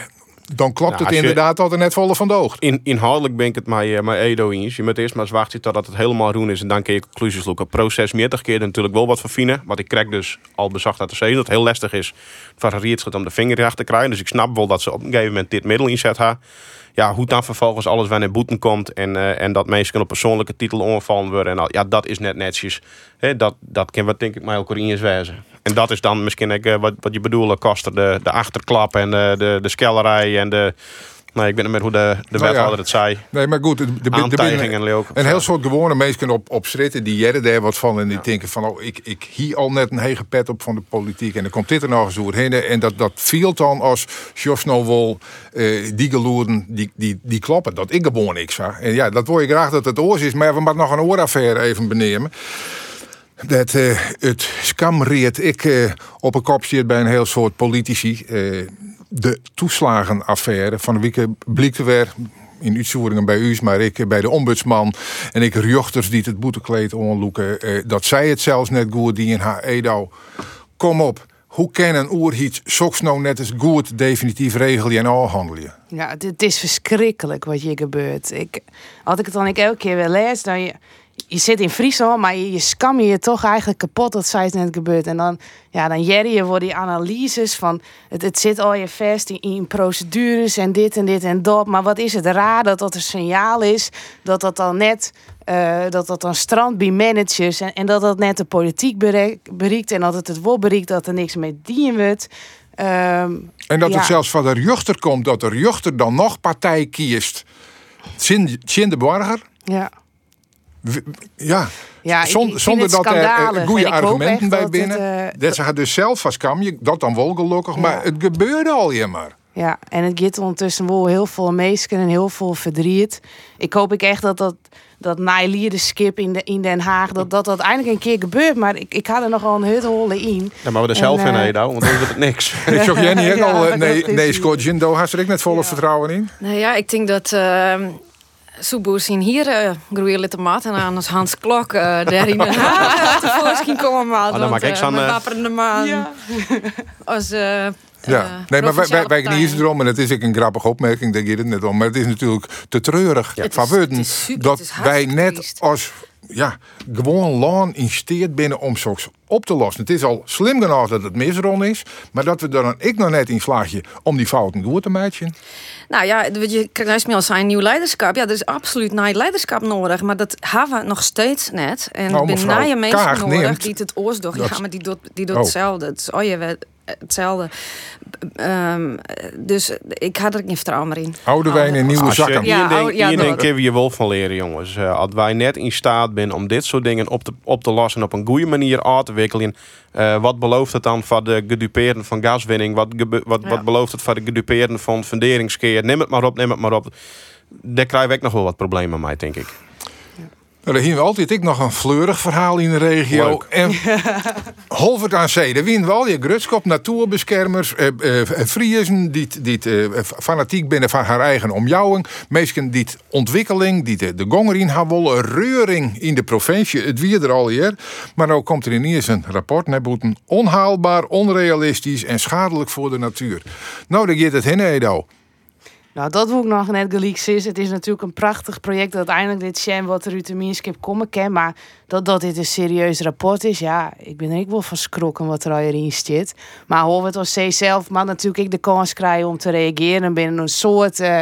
dan klopt Nou, het inderdaad dat er net volle van de oog. In, inhoudelijk ben ik het met, uh, met Edo eens. Je moet eerst maar eens wachten totdat het helemaal roen is. En dan kun je conclusies loeken. Proces meertig keer natuurlijk wel wat verfijnen. Wat ik krijg dus al bezacht uit de zee. Dat het heel lastig is een rietschut om de vinger erachter te krijgen. Dus ik snap wel dat ze op een gegeven moment dit middel inzet hebben. Ja, hoe dan vervolgens alles wanneer boeten komt. En, eh, en dat mensen op persoonlijke titel ongevallen worden. En al, ja, dat is net netjes. Dat, dat kan wat denk ik mij ook eens wezen. En dat is dan misschien eh, wat, wat je bedoelde, kosten. De, de achterklap en de, de, de skellerij en de... Nee, ik weet niet meer hoe de, de Nou ja. het zei. Nee, maar goed, er binnen Aantijgingen leuk. een heel soort gewone mensen op, op stritten die jaren daar wat van en die denken van, oh, ik, ik hier al net een hege pet op van de politiek en dan komt dit er nog eens doorheen en dat, dat viel dan als Jos wel eh, die geloeren, die, die, die kloppen, dat ik gewoon niks zag. En ja, dat wil je graag dat het oors is, maar we moeten nog een ooraffaire even benemen. Dat eh, het skamreert ik eh, op een kop zit bij een heel soort politici. eh, de toeslagenaffaire van de week blikte weer in uitvoeringen bij u, maar ik bij de ombudsman en ik rjochters die het boetekleed onloeken. dat zij het zelfs net goed die in haar Edo. Kom op, hoe kan een oerhiet soks nou net eens goed definitief regelen en afhandelen? Ja, het is verschrikkelijk wat hier gebeurt. Ik, als ik het dan ik elke keer weer lees, dan je, je zit in Friesland, maar je, je skam je toch eigenlijk kapot dat zij het net gebeurt. En dan, ja, dan jerry je voor die analyses van het, het zit al je vast in, in procedures en dit en dit en dat. Maar wat is het raar dat dat een signaal is dat dat dan net eh, dat dat dan strandt bij managers en, en dat dat net de politiek bereik- bereikt en dat het het wel bereikt dat er niks mee dienen wordt. Ehm, En dat Ja. het zelfs van de rjochter komt, dat de rjochter dan nog partij kiest. Zin de Borger. ja. Ja, Ja, ik- Zon- ik vind zonder het dat er eh, goede argumenten bij dat binnen. het, eh, dat ze gaat dus zelf van skam je, dat dan wel gelukkig, Ja. maar het gebeurde al je maar. Ja, en het gaat ondertussen wel heel veel mensen en heel veel verdriet. Ik hoop ik echt dat dat, dat skip in, de, in Den Haag, dat, dat dat eindelijk een keer gebeurt. Maar ik, ik had er nogal een hut holen in. Ja, maar we er zelf En, in, Edo, want dan wordt het niks. Ik zag jij niet al, nee, is nee. Scott Jindo, had er ik net volle vertrouwen in. Nou ja, ik denk dat uh, Soeboers in hier uh, groeien litte mat en aan als Hans Klok uh, daar in Den Haag tevoorschijn komen. Maar, dan maak ik zo'n, eh, wapperende maan. Als, uh, Ja, nee, maar wij, wij, wij kniezen erom en het is ook een grappige opmerking, daar gaat het net om. Maar het is natuurlijk te treurig Het van dat wij net als ja, gewoon laan in binnen om zoiets op te lossen. Het is al slim genoeg dat het misron is, maar dat we er dan ik nog net in slaagje om die fouten goed te maken. Nou ja, je krijgt me al zijn nieuw leiderschap. Ja, er is absoluut nieuw leiderschap nodig. Maar dat hebben we nog steeds net. En Nou, mevrouw nieuwe mensen nodig neemt die het oors doen. dat- Ja, maar die doet, die doet Oh. hetzelfde. Het is oh, je weet, hetzelfde. Ehm, dus ik had er geen vertrouwen meer in. Oude wijn in nieuwe Als je zakken. Ja, ding, oh, ja, we je wel van leren, jongens. Eh, als wij net in staat zijn om dit soort dingen op te, op te lossen op een goede manier aan te wikkelen. eh, wat belooft het dan voor de gedupeerden van gaswinning? Wat, wat, Ja. wat belooft het voor de gedupeerden van funderingskeer? Neem het maar op, neem het maar op. Daar krijg ik nog wel wat problemen mee, denk ik. Nou, daar hebben we altijd ik nog een fleurig verhaal in de regio. Leuk. En Holvert aan zee, daar winnen we al je grutskop, natuurbeschermers, eh, eh, Friesen die, die eh, fanatiek binnen van haar eigen omjouwing. Mensen die ontwikkeling, die de, de gonger in haar willen, reuring in de provincie. Het wie er al hier. Maar nou komt er ineens een rapport naar boeten. Onhaalbaar, onrealistisch en schadelijk voor de natuur. Nou, daar gaat het heen, Edo. Nou, dat wil ik nog net gelijk is. Het is natuurlijk een prachtig project dat uiteindelijk dit Sham wat er uit Minskip komen kan. Maar dat, dat dit een serieus rapport is, ja, ik ben er ook wel van schrokken wat er al in zit. Maar hoor het als zelf, maar natuurlijk ik de kans krijgen om te reageren binnen een soort uh,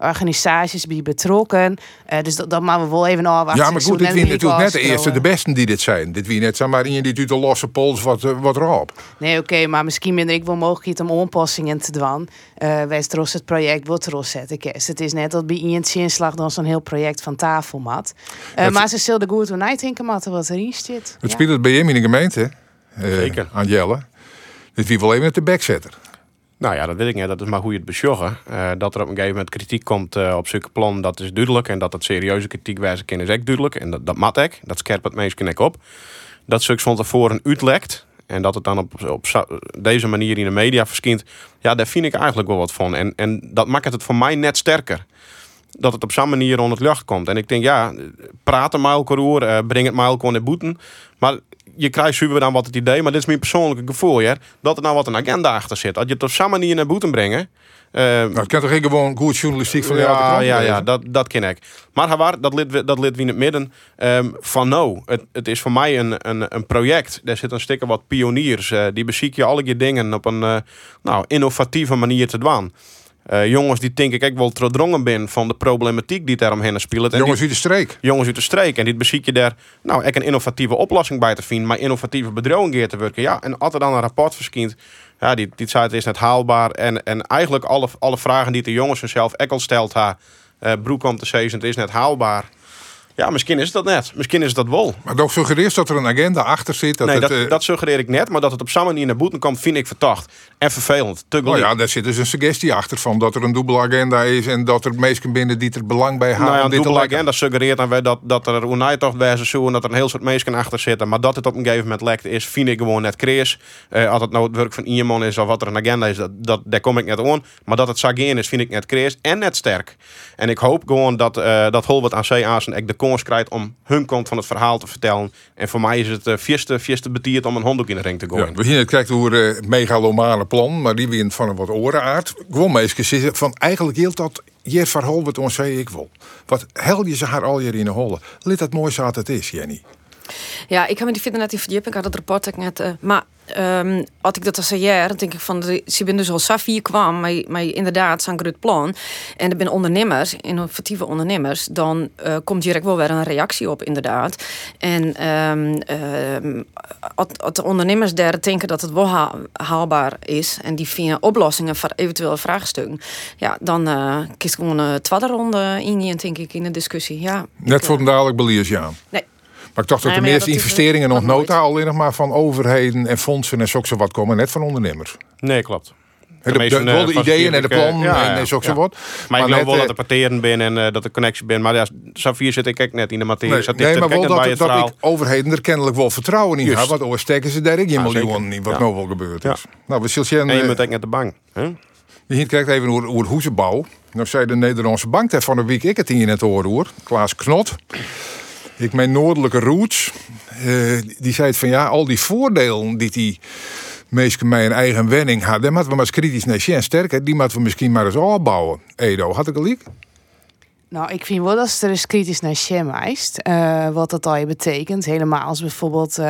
organisaties bij betrokken. Uh, dus dat, dat maken we wel even afwachten. Ja, maar goed, dit wie natuurlijk net de eerste, de besten die dit zijn. Dit wie net, zeg maar, in die de losse pols wat, uh, wat erop. Nee, oké, maar misschien ben ik wel mogelijk om aanpassingen te doen. Uh, wij het project wordt erop zetten. Het is net dat bij iemand inslag dan zo'n heel project van tafel mat. Uh, maar ze zullen goed hoe denken matten wat erin zit. Het ja. speelt het bij hem in de gemeente. Zeker. Aan Jelle. Dit wie wel even met de backsetter. Nou ja, dat weet ik niet. Dat is maar hoe je het besjoggen. Uh, dat er op een gegeven moment kritiek komt uh, op zulke plan, dat is duidelijk. En dat het serieuze kritiek wijzen is ook duidelijk. En dat, dat mat ik. Dat scherpt het meest op. Dat zulks van tevoren uitlekt. En dat het dan op, op deze manier in de media verschijnt. Ja, daar vind ik eigenlijk wel wat van. En, en dat maakt het voor mij net sterker. Dat het op zo'n manier onder het lucht komt. En ik denk, ja, praten maar over, uh, breng het maar in boeten. Maar je krijgt super dan wat het idee, maar dit is mijn persoonlijke gevoel, ja, dat er nou wat een agenda achter zit. Dat je het op zo'n manier naar boeten brengen. Uh, nou, het kan toch geen gewoon goed journalistiek van de ja, ja, ja, dat, dat ken ik. Maar Havar, dat lid, dat lid wie in het midden um, van nou, het, het is voor mij een, een, een project. Daar zit een stikker wat pioniers. Uh, die beziek je alle je dingen op een uh, nou, innovatieve manier te doen. Uh, jongens die denk ik ook wel doordrongen ben van de problematiek die daaromheen speelt. jongens uit de streek. Jongens uit de streek. En dit beziek je daar nou echt een innovatieve oplossing bij te vinden, maar innovatieve bedrijven te werken. Ja, en altijd dan een rapport verschijnt. Ja, die, die het is net haalbaar. En, en eigenlijk alle, alle vragen die de jongens zichzelf ook al stelt, ha, uh, broek om te zeggen, het is net haalbaar. Ja, misschien is dat net. Misschien is dat wel. Maar dat suggereert dat er een agenda achter zit. Dat nee, het, dat, uh... dat suggereer ik net. Maar dat het op zo'n manier naar boeten komt, vind ik verdacht. En vervelend. Te nou ja, daar zit dus een suggestie achter van dat er een dubbele agenda is. En dat er mensen binnen die er belang bij hebben. Nou ja, een dubbele agenda suggereert dan weer dat, dat er een toch wijze zo en dat er een heel soort mensen achter zitten. Maar dat het op een gegeven moment lekt is, vind ik gewoon net krees. Uh, als het nou het werk van iemand is of wat er een agenda is, dat, dat, daar kom ik net aan. Maar dat het Sagen is, vind ik net krees en net sterk. En ik hoop gewoon dat, uh, dat Holbert aan Zee-Azen de kans krijgt om hun kant van het verhaal te vertellen. En voor mij is het uh, vierste, vierste betiert om een handdoek in de ring te gooien. Ja, we zien het kijken hoe uh, megalomane plan, maar die wint van een wat orenaard. Gewoon meestal van eigenlijk hield dat hier verhaal wat ons zei ik wel. Wat hel je ze haar al hier in de holle. Lid dat mooi zat het is, Jenny. Ja, ik heb me die vinden net in verdiepen. Ik had het rapport net. Uh, maar um, had ik dat als jaar, dan denk ik van, ze ben dus al Safi kwam, maar, maar inderdaad, zo'n groot plan. En er zijn ondernemers, innovatieve ondernemers, dan uh, komt direct wel weer een reactie op, inderdaad. En um, um, als, de ondernemers daar denken dat het wel haalbaar is en die vinden oplossingen voor eventuele vraagstukken, ja, dan uh, kies ik gewoon een tweede ronde in, denk ik, in de discussie. Ja, Net voor een dadelijk beliers, ja. Nee. Maar ik dacht dat de meeste investeringen nog nota alleen nog maar van overheden en fondsen en zo wat komen, net van ondernemers. Nee, klopt. De, de, de, de, de ideeën en de plannen ja, en zo ja. wat. Maar, maar ik geloof wel dat er parteren ben en uh, dat er connectie ben. Maar ja, Safir zit ik net in de materie. Nee, nee maar wel dat, dat ik overheden er kennelijk wel vertrouwen in hebben. Want oorsteken ze daar ik een miljoen in wat nou wel gebeurd is. Nou, we zullen En je moet net de bank. Hè? Je kijkt even hoe, hoe het hoezenbouw. Nou zei de Nederlandse bank van een week ik het hier net horen hoor. Klaas Knot. Ik mijn noordelijke roots. Uh, die zei het van ja, al die voordelen die die meesten mij een eigen wenning hadden, die moeten we maar kritisch naar zien. Sterker, die moeten we misschien maar eens opbouwen. Edo, had ik gelijk? Nou, ik vind wel dat ze er eens kritisch naar Shem uh, wat dat al je betekent. Helemaal als bijvoorbeeld uh,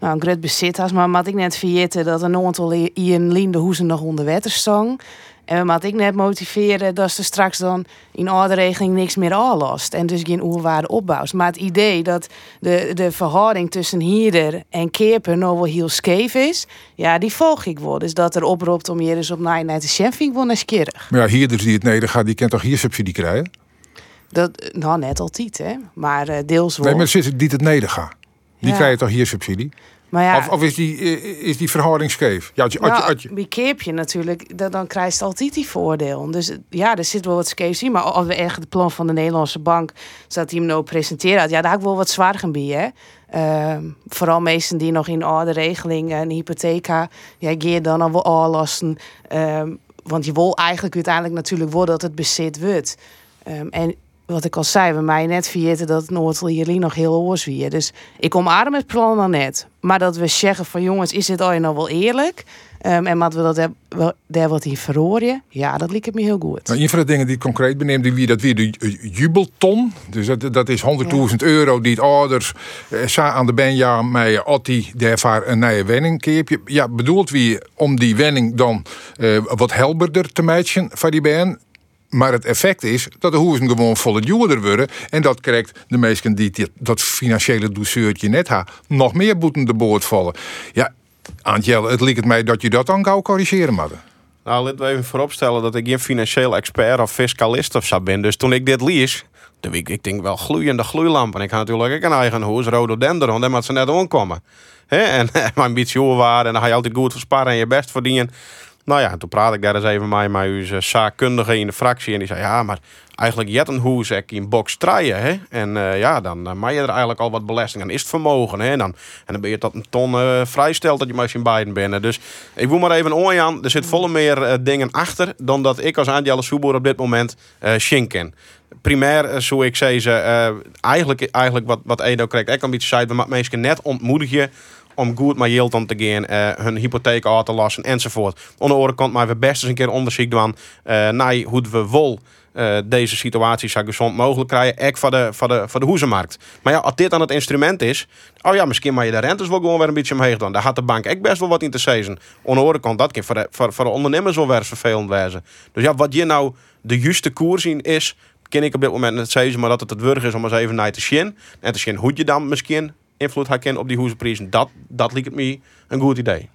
nou, een groot bezit maar had ik net vergeten dat een aantal in Linde Hoezen nog onder water stond. En wat ik net motiveren, dat ze straks dan in regeling niks meer aanlast. En dus geen oerwaarde opbouwt. Maar het idee dat de, de verhouding tussen hierder en keper nog wel heel scheef is, ja, die volg ik wel. Dus dat er oproept om hier eens op naar de chef, vind ik wel nieuwsgierig. Maar ja, hierder die het neder gaat, die kan toch hier subsidie krijgen? Dat, nou, net altijd, hè. Maar uh, deels wel. Nee, maar zit die het neder gaat. Die ja. krijgen toch hier subsidie? Maar ja, of, of, is, die, is die verhouding scheef? Ja, als je, als je, nou, je natuurlijk, dan, dan krijg je altijd die voordeel. Dus ja, er zit wel wat scheef in. Maar als we echt het plan van de Nederlandse bank, zodat hij hem nou presenteren, ja, daar heb ik wel wat zwaar bij, hè. Uh, vooral mensen die nog in oude regeling een hypotheek hebben, ja, geer dan al wel. Uh, want je wil eigenlijk uiteindelijk natuurlijk wel dat het bezit wordt. Um, en wat ik al zei, we mij net vergeten dat Noord jullie nog heel oors weer. Dus ik omarm het plan dan net. Maar dat we zeggen van jongens, is dit al je nou wel eerlijk? Um, en wat we dat daar wat in verhoren, ja, dat liep het me heel goed. Nou, een van de dingen die ik concreet beneem, die wie dat weer de jubelton. Dus dat, dat is 100.000 euro die het ouders uh, aan de benja met Otti daarvoor een nieuwe wenning keep. Ja, bedoelt wie om die wenning dan uh, wat helderder te matchen van die ben. Maar het effect is dat de hoeven gewoon volle duurder worden. En dat krijgt de meesten die dat financiële douceurtje net ha nog meer boeten de boord vallen. Ja, Antjelle, het lijkt mij dat je dat dan gauw corrigeren moet. Nou, laten we even vooropstellen dat ik geen financieel expert of fiscalist of zo ben. Dus toen ik dit lees, toen ik, ik denk wel gloeiende gloeilampen. Ik had natuurlijk ook een eigen huis, rhododendron, daar moet ze net omkomen. He? En mijn beetje waren en dan ga je altijd goed versparen en je best verdienen. Nou ja, toen praat ik daar eens even mee met uw zaakkundige in de fractie. En die zei, ja, maar eigenlijk jet een hoes in box traaien. Hè? En uh, ja, dan uh, maak je er eigenlijk al wat belasting aan. Is het vermogen. Hè? En, dan, en dan ben je tot een ton uh, vrijstelt dat je in beiden bent. Dus ik wil maar even aan. Er zit volle meer dingen achter dan dat ik als Angela Soeboer op dit moment schinken. Primair, zo ik ze, eigenlijk, eigenlijk wat, wat Edo kreeg, ik een beetje zei, maar mensen net ontmoedigen om goed met yield om te gaan, uh, hun hypotheek uit te lassen enzovoort. De andere kant maar we best eens een keer onderzoek doen uh, naar hoe we wel uh, deze situatie zo gezond mogelijk krijgen, ook voor de, voor, de, voor de hoezenmarkt. Maar ja, als dit dan het instrument is, oh ja, misschien maar je de rentes wel gewoon weer een beetje omheen doen. Daar had de bank ook best wel wat in te zeggen. Aan de andere kant, dat kan voor de, voor, voor de ondernemers wel weer vervelend wezen. Dus ja, wat je nou de juiste koers in is, ken ik op dit moment net zeggen, maar dat het het wurg is om eens even naar te zien. En te zien hoe je dan misschien invloed herkennen op die hoezenprijzen. Dat, dat lijkt me een goed idee.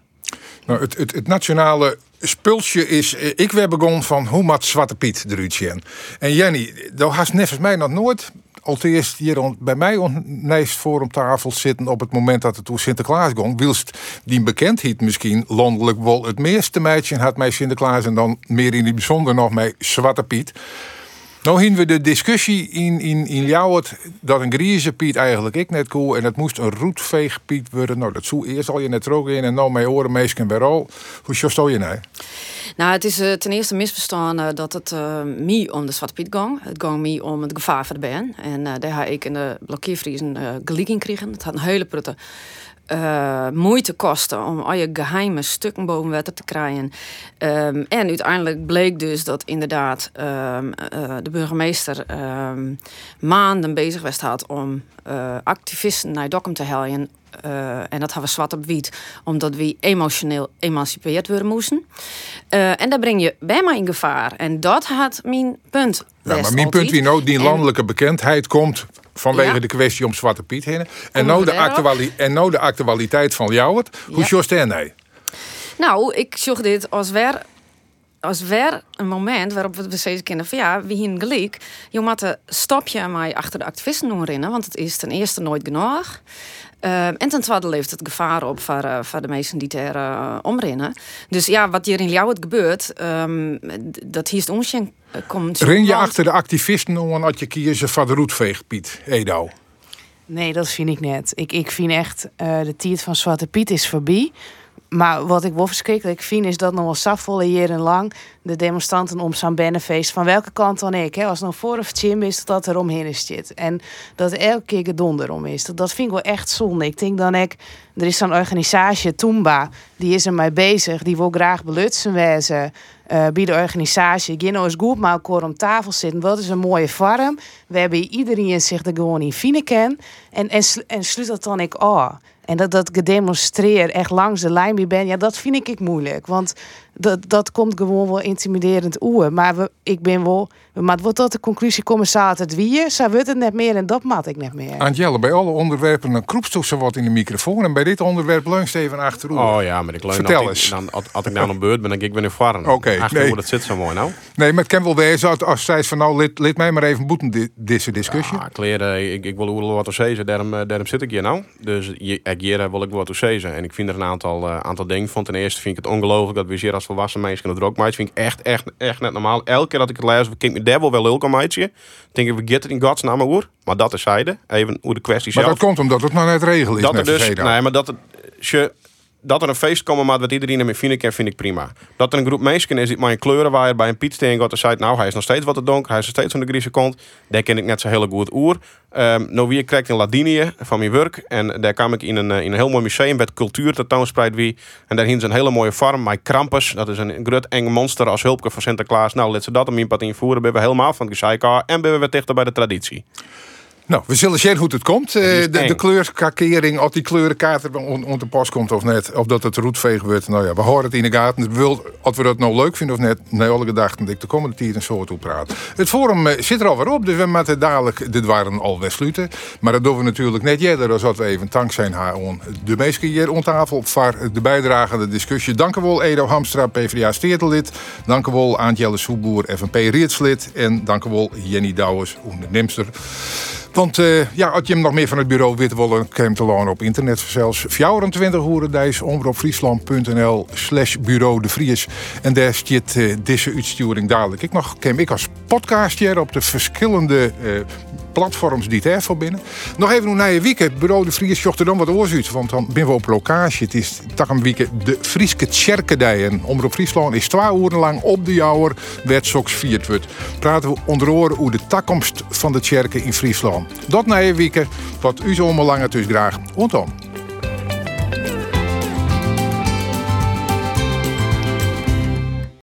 Nou, het, het, het nationale spulsje is. Eh, ik werd begonnen van hoe maakt Zwarte Piet de En Jenny, dat had nevens mij nog nooit. Allereerst hier bij mij onneest voor om tafel zitten op het moment dat het toen Sinterklaas ging. Wilst die bekendheid misschien landelijk wel het meeste meisje had mij Sinterklaas en dan meer in het bijzonder nog met Zwarte Piet. Nou hebben we de discussie in, in, in Ljouwert dat een Grieze Piet eigenlijk ik net cool en het moest een roetveegpiet worden. Nou, dat zou eerst al je net ook in en nou mijn oren meesken bij al. Hoe stel je nou? Nou, het is uh, ten eerste misverstaan uh, dat het uh, om de Zwarte Piet ging. Het ging mij om het gevaar voor de ben. En daar heb ik in de blokkeervriezen uh, gelijk in gekregen. Het had een hele prutte uh, moeite kosten om al je geheime stukken boven water te krijgen. Um, en uiteindelijk bleek dus dat inderdaad um, uh, de burgemeester um, maanden bezig was had om uh, activisten naar Dokkum te helpen. en dat hebben we zwart op wit, omdat we emotioneel emancipeerd worden moesten. en daar breng je bij mij in gevaar. En dat had mijn punt. Ja, maar mijn punt wie nou die landelijke bekendheid komt Vanwege de kwestie om Zwarte Piet heen. En nou, de actuali en nou de actualiteit van jou. Hoe ja. je nee? Nou, ik zocht dit als weer als weer een moment waarop we steeds kennen van ja, wie hier gelijk. Je moet een stapje mij achter de activisten rennen, want het is ten eerste nooit genoeg. Uh, en ten tweede leeft het gevaar op voor, uh, voor de mensen die er uh, omrennen. Dus ja, wat hier in jou het gebeurt, um, dat hier is onzin komt. Ren je achter de activisten om dat je kiezen van de roetveeg, Piet Edo? Nee, dat vind ik net. Ik, ik vind echt, de tijd van Zwarte Piet is voorbij. Maar wat ik wel verschrikkelijk vind, is dat nog wel safvolle jaren lang de demonstranten om zo'n Bennefeest, van welke kant dan ik, hè, als het nog voor of Jim is, dat er omheen zit. En dat elke keer gedonder om is. Dat, dat vind ik wel echt zonde. Ik denk dan ik, er is zo'n organisatie, Toomba, die is er mee bezig, die wil graag belutsen wezen. Uh, bij de organisatie. Gino is goed maar om tafel zitten. Wat is een mooie farm. We hebben iedereen zich er gewoon in vinden En, en, en sluit dat dan ik af. En dat dat gedemonstreerd echt langs de lijn ben, ja, dat vind ik moeilijk. Want dat, dat komt gewoon wel intimiderend oer. Maar we, ik ben wel maar wordt tot de conclusie komen het wie Ze wordt het net meer en dat mat ik net meer. Antjelle, bij alle onderwerpen een kroepstoel ze wat in de microfoon. En bij dit onderwerp leunst even achterover. Oh ja, maar ik leun Vertel eens. Dan, als ik nou een beurt ben, dan ik ben in varen. Oké, okay, nee. dat zit zo mooi nou. Nee, maar het kan wel wezen als zij van nou, lid, lid mij maar even boeten deze discussie. Ja, kleren, ik, ik wil wat te zeggen, daarom, eh, daarom zit ik hier nou. Dus ik hier wil ik wat te zeggen. En ik vind er een aantal, aantal dingen van. Ten eerste vind ik het ongelooflijk dat we hier als volwassen mensen het ook maar. Het vind ik echt, echt, echt net normaal. Elke keer dat ik het lees, kijk me daar wel lulk meidje. Denk ik, we get het in godsnaam hoor. Maar dat is zijde. Even hoe de kwestie maar zelf. Maar dat komt omdat het nou net regel is. Dat er dus, nee, maar dat het, je dat er een feest komen maar wat iedereen ermee vinden kan, vind ik prima. Dat er een groep mensen is die maar een kleurenwaaier bij een pietsteen gaat en zei, nou hij is nog steeds wat te donker, hij is nog steeds van de Griekse kont. Daar ken ik net zo heel goed oer. Um, nou wie krijgt in Ladinië van mijn werk en daar kwam ik in een, in een heel mooi museum met cultuur tentoonspreid wie. En daar hing een hele mooie farm, mijn Krampus. Dat is een groot eng monster als hulpke van Sinterklaas. Nou, let ze dat om in pad invoeren, ben we helemaal van het gezeika en ben we weer dichter bij de traditie. Nou, we zullen zien hoe het komt. Uh, de, de kleurkakering, of die kleurenkaart onder de pas komt of net. Of dat het roetveeg wordt. Nou ja, we horen het in de gaten. Wil, of we dat nou leuk vinden of net. Nee, alle gedachten dat ik de komende tijd een soort toe praat. Het forum uh, zit er alweer op. Dus we moeten dadelijk, dit waren al sluiten. Maar dat doen we natuurlijk net eerder. Als we even dankzij haar on de meesten hier om tafel. Voor de bijdrage aan de discussie. Dank u wel Edo Hamstra, PvdA steertelid. Dank u wel Aantjelle Soeboer, FNP Rietslid. En dank u wel Jenny Douwers, ondernemster. Want uh, ja, als je hem nog meer van het bureau je hem te op internet zelfs. 24 hoerendijs, omroepfriesland.nl slash bureau de Vries. En daar zit uh, deze uitsturing dadelijk. Ik nog ken ik als podcastje op de verschillende uh, platforms die het voor binnen. Nog even naar je weekend. Bureau de Vries zocht dan wat oorzuit. Want dan ben we op locatie. Het is een weekend de Frieske Tjerkedij. En Omroep Friesland is twee uur lang op de jouwer. Werd soks. Praten we onder oren over de toekomst van de Tjerken in Friesland. Dat na je. Wat u zo langer dus graag. Ontom.